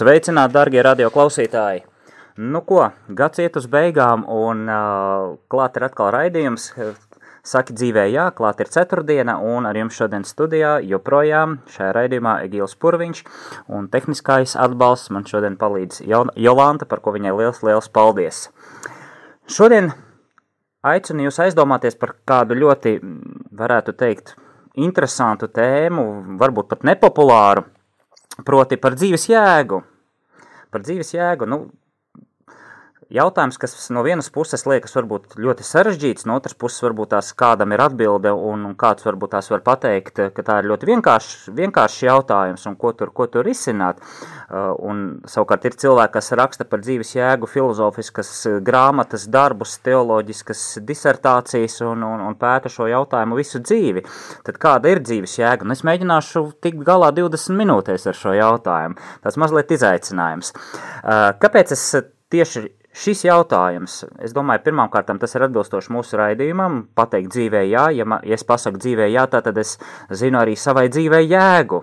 Sveicināti, darbie radioklausītāji! Nu, ko, gads iet uz beigām, un uh, klāt ir atkal raidījums. Saki dzīvē, jā, klāt ir ceturtdiena, un ar jums šodien studijā joprojām šajā raidījumā Egīls Purviņš, un tehniskais atbalsts man šodien palīdz Jolanta, par ko viņai liels, liels paldies. Šodien aicinu jūs aizdomāties par kādu ļoti, varētu teikt, interesantu tēmu, varbūt pat nepopulāru, proti par dzīves jēgu. Par dzīves jēgu, nu, jautājums, kas no vienas puses liekas varbūt ļoti sarežģīts, no otras puses varbūt tās kādam ir atbilde un, un kāds varbūt tās var pateikt, ka tā ir ļoti vienkāršs, vienkāršs jautājums un ko tur, ko tur risināt. Uh, un savukārt ir cilvēki, kas raksta par dzīves jēgu, filozofiskas grāmatas, darbus, teoloģiskas disertācijas un, un, un pēta šo jautājumu visu dzīvi. Tad kāda ir dzīves jēga? Un es mēģināšu tikt galā 20 minūtēs ar šo jautājumu. Tas mazliet izaicinājums. Uh, kāpēc es tieši Šis jautājums, es domāju, pirmkārt, tas ir atbilstoši mūsu raidījumam. Pateikt dzīvē, jā, ja, ma, ja es pasaku dzīvē, jā, tad es zinu arī savai dzīvē jēgu.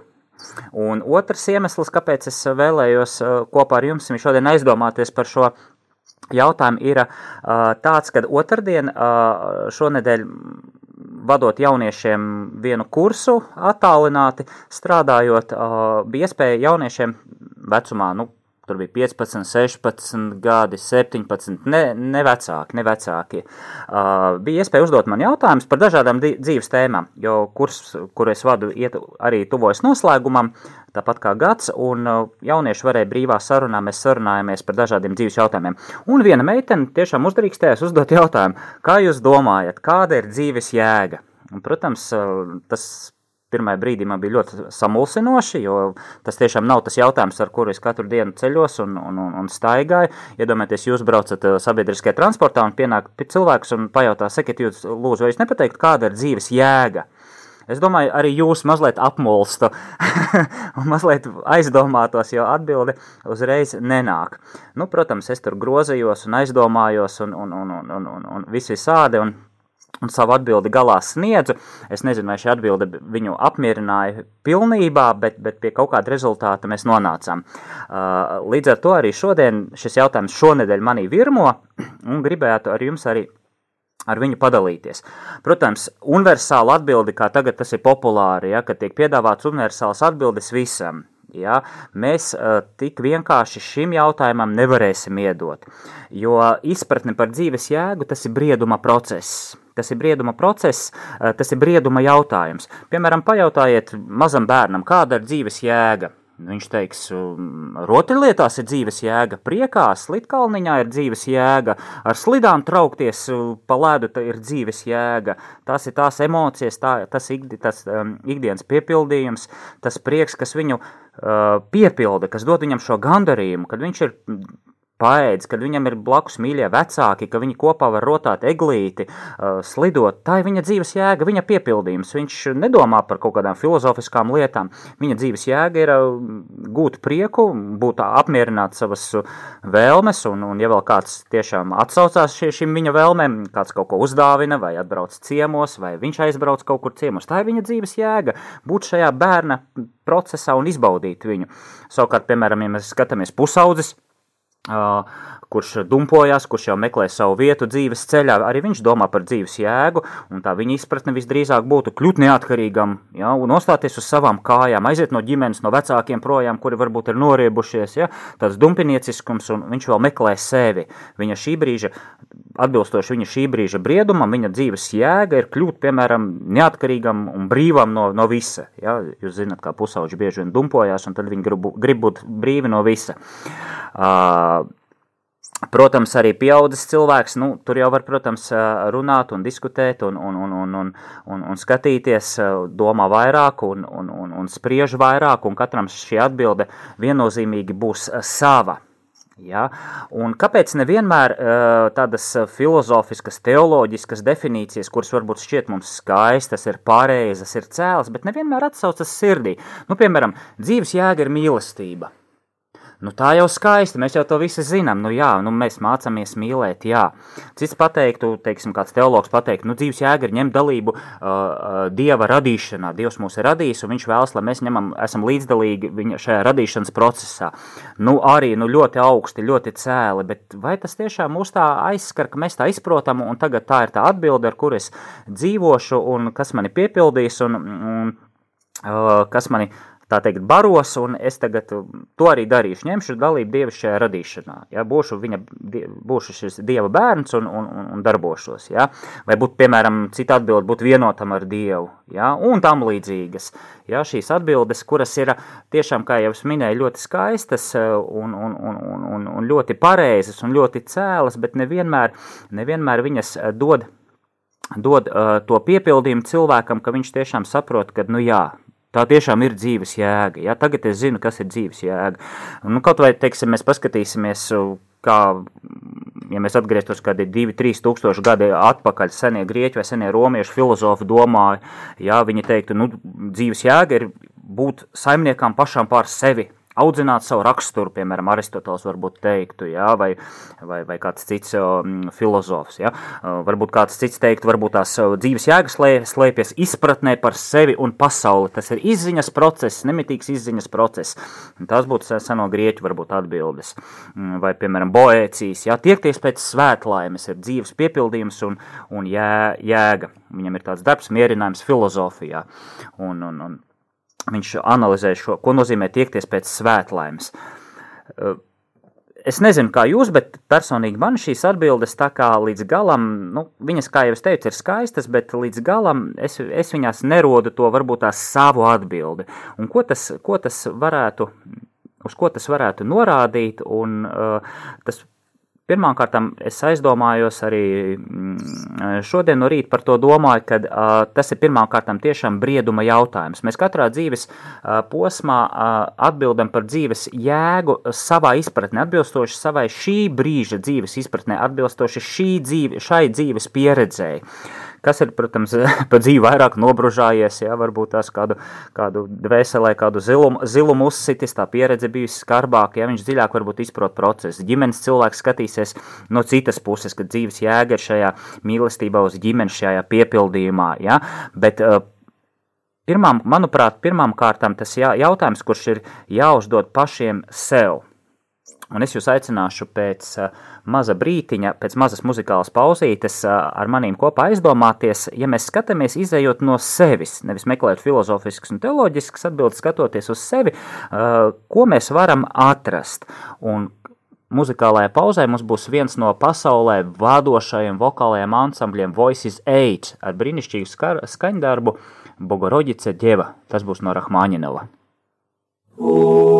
Un otrs iemesls, kāpēc es vēlējos uh, kopā ar jums šodien aizdomāties par šo jautājumu, ir uh, tāds, ka otrdien uh, šonedēļ vadot jauniešiem vienu kursu attālināti, strādājot, bija iespēja jauniešiem vecumā, nu, Tur bija 15, 16 gadi, 17, ne, ne vecāki, ne vecāki. Uh, bija iespēja uzdot man jautājumus par dažādām dzīves tēmām, jo kurs, kur es vadu, iet arī tuvojas noslēgumam, tāpat kā gads, un uh, jaunieši varēja brīvā sarunā, mēs sarunājamies par dažādiem dzīves jautājumiem. Un viena meitene tiešām uzdrīkstējās uzdot jautājumu, kā jūs domājat, kāda ir dzīves jēga? Un, protams, uh, tas pirmajā brīdī man bija ļoti samulsinoši, jo tas tiešām nav tas jautājums, ar kuru es katru dienu ceļos un, un, un, un staigāju. Iedomājieties, jūs braucat uh, sabiedriskajā transportā un pienāk cilvēks un pajautā, sakiet, jūs lūdzu, vai jūs nepateikt, kāda ir dzīves jēga? Es domāju, arī jūs mazliet apmulstu un mazliet aizdomātos, jo atbildi uzreiz nenāk. Nu, protams, es tur grozījos un aizdomājos un, un, un, un, un, un, un viss visādi, un un savu atbildi galā sniedzu. Es nezinu, vai šī atbilde viņu apmierināja pilnībā, bet, bet pie kaut kāda rezultāta mēs nonācām. Uh, līdz ar to arī šodien šis jautājums šonedēļ manī virmo un gribētu ar jums arī ar viņu padalīties. Protams, universāla atbilde, kā tagad tas ir populāri, ja, kad tiek piedāvāts universāls atbildes visam, Ja, mēs uh, tik vienkārši šim jautājumam nevarēsim iedot, jo izpratne par dzīves jēgu tas ir brieduma process. Tas ir brieduma process, uh, tas ir brieduma jautājums. Piemēram, pajautājiet mazam bērnam, kāda ir dzīves jēga. Viņš teiks, rotaļlietās ir dzīves jēga, priekā, slitkalniņā ir dzīves jēga, ar slidām traukties pa ledu ir dzīves jēga. Tas ir tās emocijas, tā, tas, ikdi, tas um, ikdienas piepildījums, tas prieks, kas viņu uh, piepilda, kas dod viņam šo gandarījumu, kad viņš ir paēdis, kad viņam ir blakus mīļie vecāki, ka viņi kopā var rotāt eglīti, uh, slidot. Tā ir viņa dzīves jēga, viņa piepildījums. Viņš nedomā par kaut kādām filozofiskām lietām. Viņa dzīves jēga ir uh, gūt prieku, būt apmierināt savas vēlmes, un, un ja vēl kāds tiešām atsaucās šie, šim viņa vēlmēm, kāds kaut ko uzdāvina, vai atbrauc ciemos, vai viņš aizbrauc kaut kur ciemos. Tā ir viņa dzīves jēga, būt šajā bērna procesā un izbaudīt viņu. Savukārt, piemēram, ja mēs skatāmies pusaudzes, Uh, kurš dumpojās, kurš jau meklē savu vietu dzīves ceļā, arī viņš domā par dzīves jēgu, un tā viņa izpratne visdrīzāk būtu kļūt neatkarīgam, ja, un nostāties uz savām kājām, aiziet no ģimenes, no vecākiem projām, kuri varbūt ir noriebušies, ja, tāds dumpinieciskums, un viņš vēl meklē sevi. Viņa šī brīža, atbilstoši viņa šī brīža briedumam, viņa dzīves jēga ir kļūt, piemēram, neatkarīgam un brīvam no, no visa. Ja. Jūs zināt, kā pusauģi bieži vien dumpojās, un tad viņi grib, grib būt brīvi no visa. Uh, Protams, arī pieaudzis cilvēks, nu, tur jau var, protams, runāt un diskutēt un, un, un, un, un, un, un skatīties, domā vairāk un, un, un, un spriež vairāk, un katram šī atbilde viennozīmīgi būs sava. Ja? Un kāpēc nevienmēr tādas filozofiskas, teoloģiskas definīcijas, kuras varbūt šķiet mums skaistas, ir pareizas, ir cēlas, bet nevienmēr atsaucas sirdī? Nu, piemēram, dzīves jēga ir mīlestība. Nu, tā jau skaisti, mēs jau to visi zinām. Nu, jā, nu, mēs mācāmies mīlēt. Jā. Cits pateiktu, teiksim, kāds teologs pateikt, nu, dzīves jēga ir ņemt dalību uh, uh, Dieva radīšanā. Dievs mūs ir radījis, un viņš vēlas, lai mēs ņemam, esam līdzdalīgi viņa šajā radīšanas procesā. Nu, arī nu, ļoti augsti, ļoti cēli, bet vai tas tiešām mūs tā aizskar, ka mēs tā izprotam, un tagad tā ir tā atbilde, ar kur es dzīvošu, un kas mani piepildīs, un, un uh, kas mani tā teikt, baros, un es tagad to arī darīšu. Ņemšu dalību dievišķajā radīšanā. Ja? Būšu, viņa, būšu šis dieva bērns un, un, un darbošos. Ja? Vai būtu, piemēram, cita atbilde, būt vienotam ar dievu, ja? un tam līdzīgas. Ja? Šīs atbildes, kuras ir tiešām, kā jau es minēju, ļoti skaistas un, un, un, un, un ļoti pareizas un ļoti cēlas, bet nevienmēr, nevienmēr viņas dod dod uh, to piepildījumu cilvēkam, ka viņš tiešām saprot, ka, nu jā, Tā tiešām ir dzīves jēga. Ja? Tagad es zinu, kas ir dzīves jēga. Nu, kaut vai, teiksim, mēs paskatīsimies, kā, ja mēs atgrieztos kādi 2-3 tūkstoši gadi atpakaļ, senie grieķi vai senie romiešu filozofi domāja, ja viņi teiktu, nu, dzīves jēga ir būt saimniekām pašām pār sevi, audzināt savu raksturu, piemēram, Aristoteles varbūt teiktu, jā, vai, vai, vai kāds cits filozofs. Jā. Varbūt kāds cits teiktu, varbūt tās dzīves jēgas slēpjas izpratnē par sevi un pasauli. Tas ir izziņas process, nemitīgs izziņas process. Tas būtu seno grieķu varbūt atbildes. Mm, vai, piemēram, boēcijas, jā, tiekties pēc svētlaimes ir dzīves piepildījums un, un jē, jēga. Viņam ir tāds darbs, mierinājums filozofijā. Un, un, un viņš analizē šo, ko nozīmē tiekties pēc svētlaimes. Es nezinu, kā jūs, bet personīgi man šīs atbildes tā kā līdz galam, nu, viņas, kā jau es teicu, ir skaistas, bet līdz galam es, es viņās nerodu to varbūt tā savu atbildi. Un ko tas, ko tas varētu, uz ko tas varētu norādīt, un uh, tas Pirmkārt, es aizdomājos arī mm, šodien no rīta par to domāju, ka uh, tas ir pirmkārt tiešām brieduma jautājums. Mēs katrā dzīves uh, posmā uh, atbildam par dzīves jēgu savā izpratnē, atbilstoši savai šī brīža dzīves izpratnē, atbilstoši šī dzīve, šai dzīves pieredzēji kas ir, protams, pa dzīvi vairāk nobružājies, jā, varbūt tās kādu, kādu dvēselē, kādu zilumu, zilumu uzsitis, tā pieredze bijusi skarbāka, ja viņš dziļāk varbūt izprot procesu. Ģimenes cilvēks skatīsies no citas puses, ka dzīves jēga ir šajā mīlestībā uz ģimeni, šajā piepildījumā, ja, bet uh, Pirmām, manuprāt, pirmām kārtām tas jā, jautājums, kurš ir jāuzdod pašiem sev. Un es jūs aicināšu pēc maza brītiņa, pēc mazas muzikālas pauzītes ar manīm kopā aizdomāties, ja mēs skatāmies izējot no sevis, nevis meklēt filozofiskas un teoloģiskas atbildes, skatoties uz sevi, ko mēs varam atrast. Un muzikālajā pauzē mums būs viens no pasaulē vadošajiem vokālajiem ansambļiem Voices Age ar brīnišķīgu skaņdarbu Bogorodice Deva. Tas būs no Rahmaņinova. Ooh.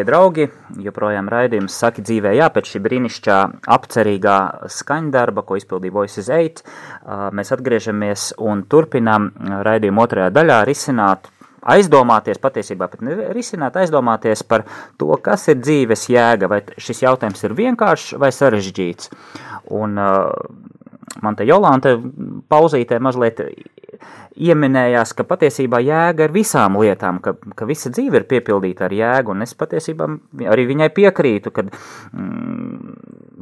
Darbie draugi, joprojām raidījums saka dzīvē, jā, pēc šī brīnišķīgā apcerīgā skaņdarba, ko izpildīja Voices 8, uh, mēs atgriežamies un turpinām raidījumu otrajā daļā risināt aizdomāties, patiesībā pat risināt, aizdomāties par to, kas ir dzīves jēga, vai šis jautājums ir vienkāršs vai sarežģīts. Un man te Jolanta pauzītē mazliet ieminējās, ka patiesībā jēga ir visām lietām, ka, ka visa dzīve ir piepildīta ar jēgu, un es patiesībā arī viņai piekrītu, ka mm,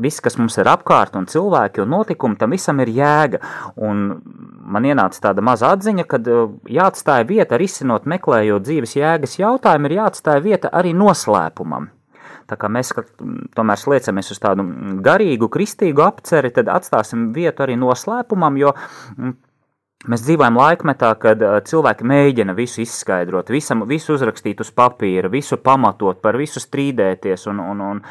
viss, kas mums ir apkārt, un cilvēki un notikumi, tam visam ir jēga. Un man ienāca tāda maza atziņa, ka uh, jāatstāja vieta, risinot, meklējot dzīves jēgas jautājumu, ir jāatstāja vieta arī noslēpumam. Tā kā mēs tomēr sliecamies uz tādu garīgu, kristīgu apceri, tad atstāsim vietu arī noslēpumam, jo Mēs dzīvojam laikmetā, kad uh, cilvēki mēģina visu izskaidrot, visam, visu uzrakstīt uz papīra, visu pamatot, par visu strīdēties un, un, un,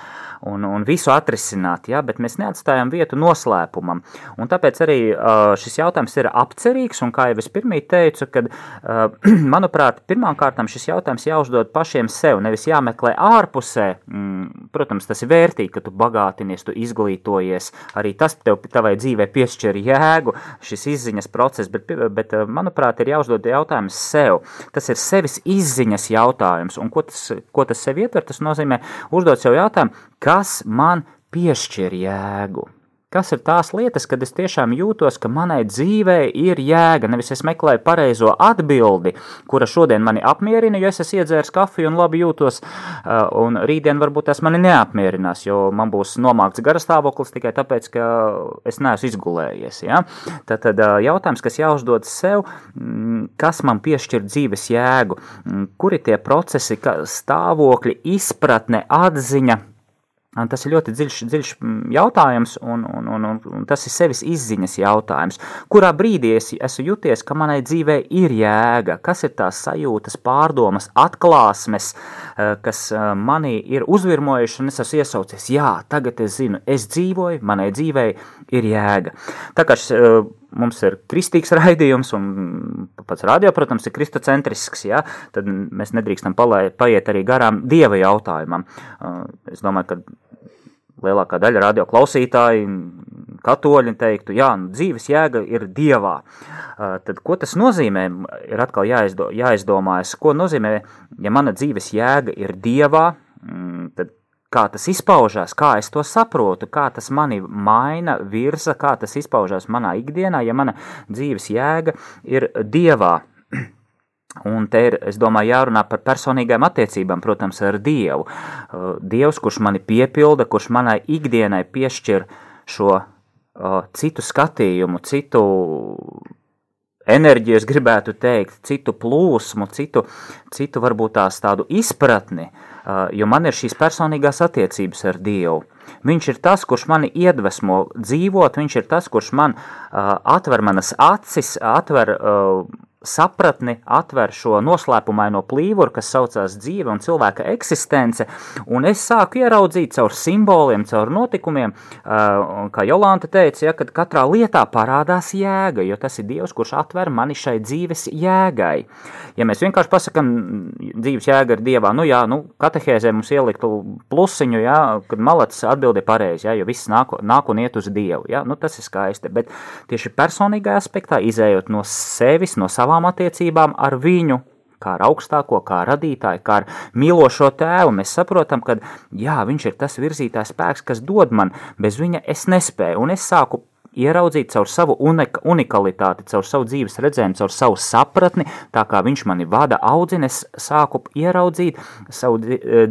un, un visu atrisināt, ja? bet mēs neatstājam vietu noslēpumam. Un tāpēc arī uh, šis jautājums ir apcerīgs, un kā jau es pirmī teicu, kad, uh, manuprāt, pirmām kārtām šis jautājums jāuzdod pašiem sev, nevis jāmeklē ārpusē. Mm, protams, tas ir vērtīgi, ka tu bagātinies, tu izglītojies, arī tas tev tavai dzīvē piešķir jēgu, šis izziņas process, bet, bet eh, manuprāt, ir jāuzdod jautājums sev. Tas ir sevis izziņas jautājums, un ko tas, ko tas sev ietver, tas nozīmē uzdot sev jautājumu, kas man piešķir jēgu. Kas ir tās lietas, kad es tiešām jūtos, ka manai dzīvei ir jēga, nevis es meklēju pareizo atbildi, kura šodien mani apmierina, jo es esmu iedzēris kafiju un labi jūtos, uh, un rītdien varbūt tas mani neapmierinās, jo man būs nomākts garastāvoklis tikai tāpēc, ka es neesmu izgulējies. Ja? Tad, tad uh, jautājums, kas jāuzdod sev, mm, kas man piešķir dzīves jēgu, mm, kuri tie procesi, stāvokļi, izpratne, atziņa, Tas ir ļoti dziļš, dziļš jautājums, un, un, un, un, tas ir sevis izziņas jautājums. Kurā brīdī es esmu juties, ka manai dzīvē ir jēga, kas ir tās sajūtas, pārdomas, atklāsmes, kas manī ir uzvirmojušas, un es esmu iesaucies, jā, tagad es zinu, es dzīvoju, manai dzīvei ir jēga. Tā kā šis, mums ir kristīgs raidījums, un pats radio, protams, ir kristocentrisks, ja, tad mēs nedrīkstam palai, paiet arī garām dieva jautājumam. Es domāju, ka lielākā daļa radio klausītāji, katoļi teiktu, jā, nu, dzīves jēga ir dievā. Tad, ko tas nozīmē, ir atkal jāizdo, jāizdomājas, ko nozīmē, ja mana dzīves jēga ir dievā, mm, tad kā tas izpaužās, kā es to saprotu, kā tas mani maina, virza, kā tas izpaužās manā ikdienā, ja mana dzīves jēga ir dievā. Un te ir, es domāju, jārunā par personīgām attiecībām, protams, ar Dievu. Uh, Dievs, kurš mani piepilda, kurš manai ikdienai piešķir šo uh, citu skatījumu, citu enerģiju, es gribētu teikt, citu plūsmu, citu, citu varbūt tās tādu izpratni, uh, jo man ir šīs personīgās attiecības ar Dievu. Viņš ir tas, kurš mani iedvesmo dzīvot, viņš ir tas, kurš man atver manas acis, atver sapratni atver šo noslēpumaino plīvuru, kas saucās dzīve un cilvēka eksistence, un es sāku ieraudzīt caur simboliem, caur notikumiem, uh, kā Jolanta teica, ja, kad katrā lietā parādās jēga, jo tas ir Dievs, kurš atver mani šai dzīves jēgai. Ja mēs vienkārši pasakam, dzīves jēga ir Dievā, nu jā, nu, katehēzē mums ieliktu plusiņu, jā, kad malacis atbildi pareizi, jā, jo viss nāk, nāk un iet uz Dievu, jā, nu tas ir skaisti, bet tieši personīgā aspektā, izējot no sevis, no savām savām attiecībām ar viņu, kā ar augstāko, kā radītāju, kā ar mīlošo tēvu. Mēs saprotam, ka jā, viņš ir tas virzītājs spēks, kas dod man, bez viņa es nespēju, un es sāku ieraudzīt caur savu unika, unikalitāti, caur savu dzīves redzējumu, caur savu sapratni, tā kā viņš mani vada audzina, es sāku ieraudzīt savu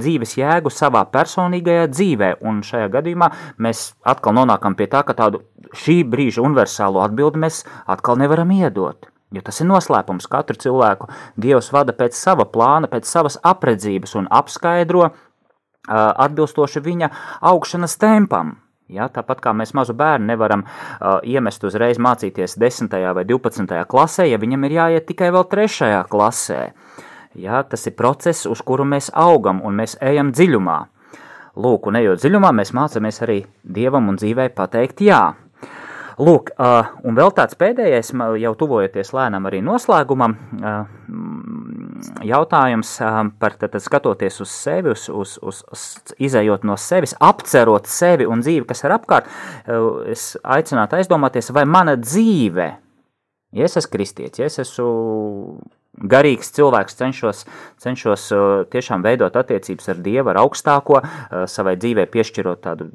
dzīves jēgu savā personīgajā dzīvē, un šajā gadījumā mēs atkal nonākam pie tā, ka tādu šī brīža universālo atbildi mēs atkal nevaram iedot. Jo tas ir noslēpums. Katru cilvēku Dievs vada pēc sava plāna, pēc savas apredzības un apskaidro uh, atbilstoši viņa augšanas tempam. Ja, tāpat kā mēs mazu bērnu nevaram uh, iemest uzreiz mācīties 10. vai 12. klasē, ja viņam ir jāiet tikai vēl 3. klasē. Ja, tas ir process, uz kuru mēs augam un mēs ejam dziļumā. Lūk, un ejot dziļumā, mēs mācāmies arī Dievam un dzīvē pateikt jā. Lūk, un vēl tāds pēdējais, jau tuvojoties lēnām arī noslēgumam, jautājums par tad, skatoties uz sevi, uz, uz, uz, uz izējot no sevis, apcerot sevi un dzīvi, kas ir apkārt. Es aicinātu aizdomāties, vai mana dzīve, ja es esmu kristietis, ja es esmu garīgs cilvēks, cenšos, cenšos tiešām veidot attiecības ar Dievu, ar augstāko, savai dzīvē piešķirot tādu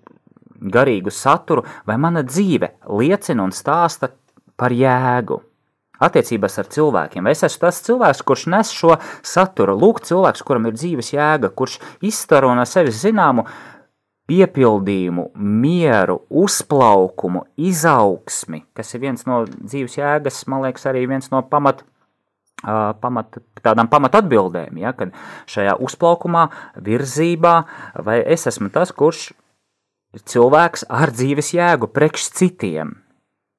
garīgu saturu, vai mana dzīve liecina un stāsta par jēgu attiecībās ar cilvēkiem. Es esmu tas cilvēks, kurš nes šo saturu. Lūk, cilvēks, kuram ir dzīves jēga, kurš izstaro no sevis zināmu piepildījumu, mieru, uzplaukumu, izaugsmi, kas ir viens no dzīves jēgas, man liekas, arī viens no pamat. Uh, pamat, tādām pamatotbildēm, ja, kad šajā uzplaukumā, virzībā, vai es esmu tas, kurš cilvēks ar dzīves jēgu priekš citiem,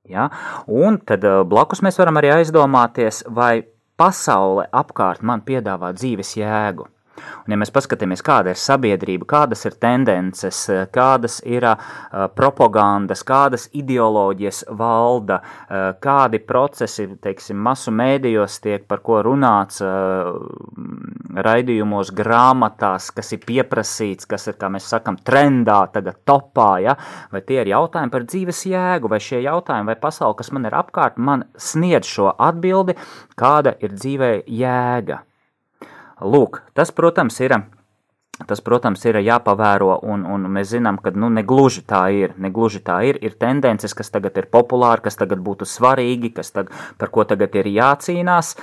Ja? Un tad eh, blakus mēs varam arī aizdomāties, vai pasaule apkārt man piedāvā dzīves jēgu. Un, ja mēs paskatāmies, kāda ir sabiedrība, kādas ir tendences, kādas ir uh, propagandas, kādas ideoloģijas valda, uh, kādi procesi, teiksim, masu mēdījos tiek par ko runāts, uh, raidījumos, grāmatās, kas ir pieprasīts, kas ir, kā mēs sakam, trendā, tagad topā, ja? vai tie ir jautājumi par dzīves jēgu, vai šie jautājumi, vai pasauli, kas man ir apkārt, man sniedz šo atbildi, kāda ir dzīvē jēga. Lūk, tas, protams, ir. Tas, protams, ir jāpavēro, un, un mēs zinām, ka nu, negluži tā ir. Negluži tā ir. Ir tendences, kas tagad ir populāri, kas tagad būtu svarīgi, kas tag, par ko tagad ir jācīnās.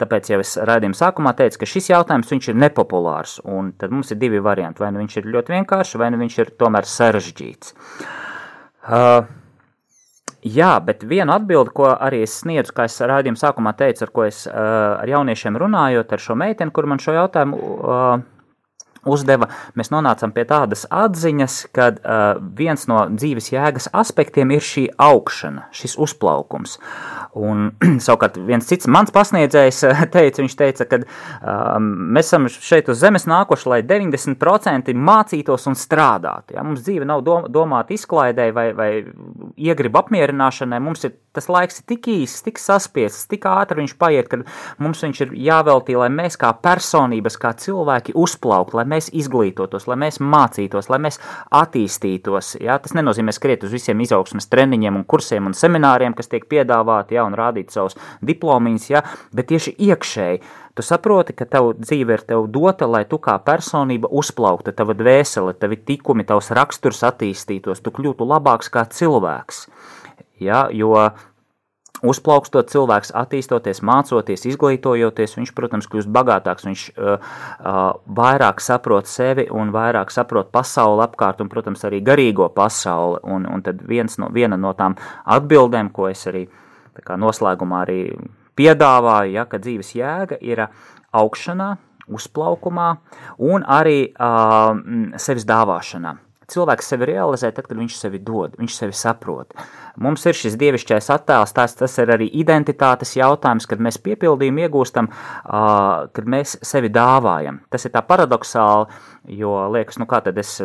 Tāpēc jau es raidījuma sākumā teicu, ka šis jautājums ir nepopulārs. Tad mums ir divi varianti. Vai nu viņš ir ļoti vienkāršs, vai nu viņš ir tomēr sarežģīts. Uh, Jā, bet viena atbilde, ko arī es sniedzu, kā es raidījuma sākumā teicu, ar ko es uh, ar jauniešiem runājot, ar šo meiteni, kur man šo jautājumu uh, uzdeva, mēs nonācām pie tādas atziņas, ka uh, viens no dzīves jēgas aspektiem ir šī augšana, šis uzplaukums. Un, savukārt, viens cits mans pasniedzējs teica, viņš teica, ka um, mēs esam šeit uz zemes nākuši, lai 90% mācītos un strādātu. Ja? Mums dzīve nav dom domāta izklaidē vai, vai iegribu apmierināšanai, mums ir tas laiks ir tik īss, tik saspiests, tik ātri viņš paiet, ka mums viņš ir jāveltī, lai mēs kā personības, kā cilvēki uzplauktu, lai mēs izglītotos, lai mēs mācītos, lai mēs attīstītos. Ja? Tas nenozīmē skriet uz visiem izaugsmes treniņiem un kursiem un semināriem, kas tiek piedāvāti, ja? un rādīt savus diplomiņus, ja? bet tieši iekšēji. Tu saproti, ka tavu dzīve ir tev dota, lai tu kā personība uzplauktu, tava dvēsele, tavi tikumi, tavs raksturs attīstītos, tu kļūtu labāks kā cilvēks. Ja, jo uzplaukstot cilvēks, attīstoties, mācoties, izglītojoties, viņš, protams, kļūst bagātāks, viņš uh, uh, vairāk saprot sevi un vairāk saprot pasauli apkārt un, protams, arī garīgo pasauli. Un, un tad no, viena no tām atbildēm, ko es arī kā, noslēgumā arī piedāvāju, ja, ka dzīves jēga ir augšanā, uzplaukumā un arī uh, sevis dāvāšanā cilvēks sevi realizē tad, kad viņš sevi dod, viņš sevi saprot. Mums ir šis dievišķais attēls, tās, tas ir arī identitātes jautājums, kad mēs piepildījumu iegūstam, uh, kad mēs sevi dāvājam. Tas ir tā paradoxāli, jo liekas, nu kā tad es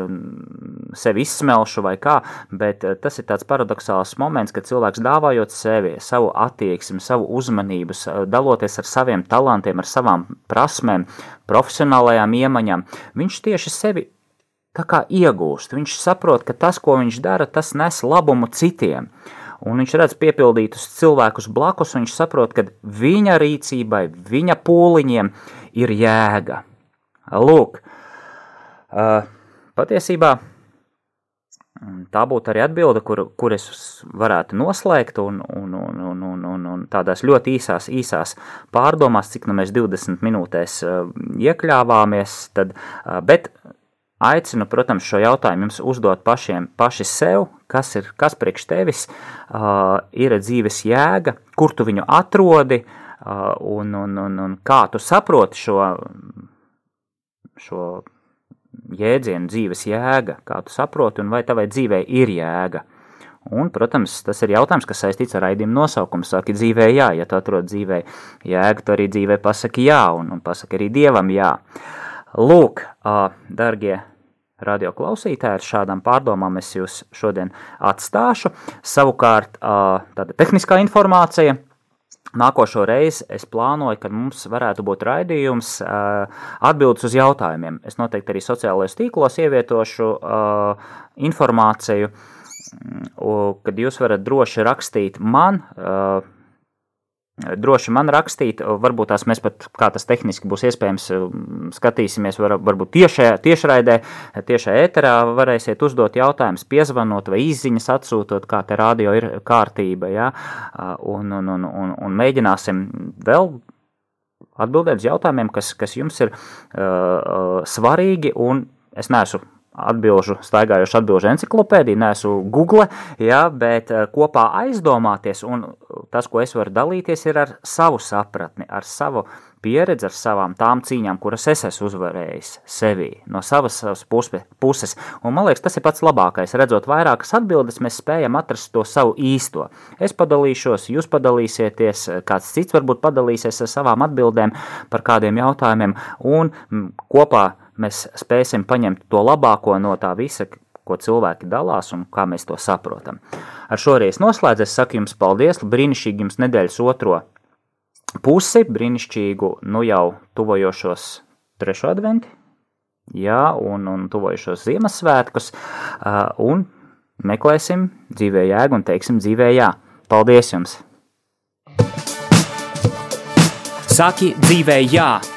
sevi izsmelšu vai kā, bet tas ir tāds paradoxāls moments, kad cilvēks dāvājot sevi, savu attieksmi, savu uzmanību, daloties ar saviem talantiem, ar savām prasmēm, profesionālajām iemaņām, viņš tieši sevi tā kā iegūst. Viņš saprot, ka tas, ko viņš dara, tas nes labumu citiem. Un viņš redz piepildītus cilvēkus blakus, un viņš saprot, ka viņa rīcībai, viņa pūliņiem ir jēga. Lūk, patiesībā tā būtu arī atbilde, kur, kur es varētu noslēgt, un, un, un, un, un, un, un tādās ļoti īsās, īsās pārdomās, cik nu mēs 20 minūtēs iekļāvāmies, tad, bet Aicinu, protams, šo jautājumu jums uzdot pašiem, paši sev, kas ir, kas priekš tevis uh, ir dzīves jēga, kur tu viņu atrodi uh, un, un, un, un kā tu saproti šo, šo jēdzienu dzīves jēga, kā tu saproti un vai tavai dzīvei ir jēga. Un, protams, tas ir jautājums, kas saistīts ar raidījumu nosaukumu. Saki dzīvē jā, ja tu atrod dzīvē jēgu, tu arī dzīvē pasaki jā un, un pasaki arī dievam jā. Uh, Lūk, darbie radio klausītāji, ar šādām pārdomām es jūs šodien atstāšu. Savukārt, tāda tehniskā informācija. Nākošo reizi es plānoju, ka mums varētu būt raidījums atbildes uz jautājumiem. Es noteikti arī sociālajos tīklos ievietošu informāciju, uh, kad jūs varat droši rakstīt man. Droši man rakstīt, varbūt tās mēs pat, kā tas tehniski būs iespējams, skatīsimies, var, varbūt tiešajā, tiešraidē, tiešā ēterā varēsiet uzdot jautājumus, piezvanot vai izziņas atsūtot, kā te radio ir kārtība, ja? un, un, un, un, un mēģināsim vēl atbildēt uz jautājumiem, kas, kas jums ir uh, svarīgi, un es neesmu atbilžu, staigājuši atbilžu enciklopēdiju, neesmu Google, ja, bet eh, kopā aizdomāties, un tas, ko es varu dalīties, ir ar savu sapratni, ar savu pieredzi, ar savām tām cīņām, kuras es esmu uzvarējis sevī, no savas, savas puses. Un man liekas, tas ir pats labākais. Redzot vairākas atbildes, mēs spējam atrast to savu īsto. Es padalīšos, jūs padalīsieties, kāds cits varbūt padalīsies ar savām atbildēm par kādiem jautājumiem, un kopā mēs spēsim paņemt to labāko no tā visa, ko cilvēki dalās un kā mēs to saprotam. Ar šo reizi noslēdzu, es saku jums paldies, brīnišķīgi jums nedēļas otro pusi, brīnišķīgu, nu jau tuvojošos trešo adventi, jā, un, un tuvojošos Ziemassvētkus, un meklēsim dzīvē jēgu un teiksim dzīvē jā. Paldies jums! Saki dzīvē jā!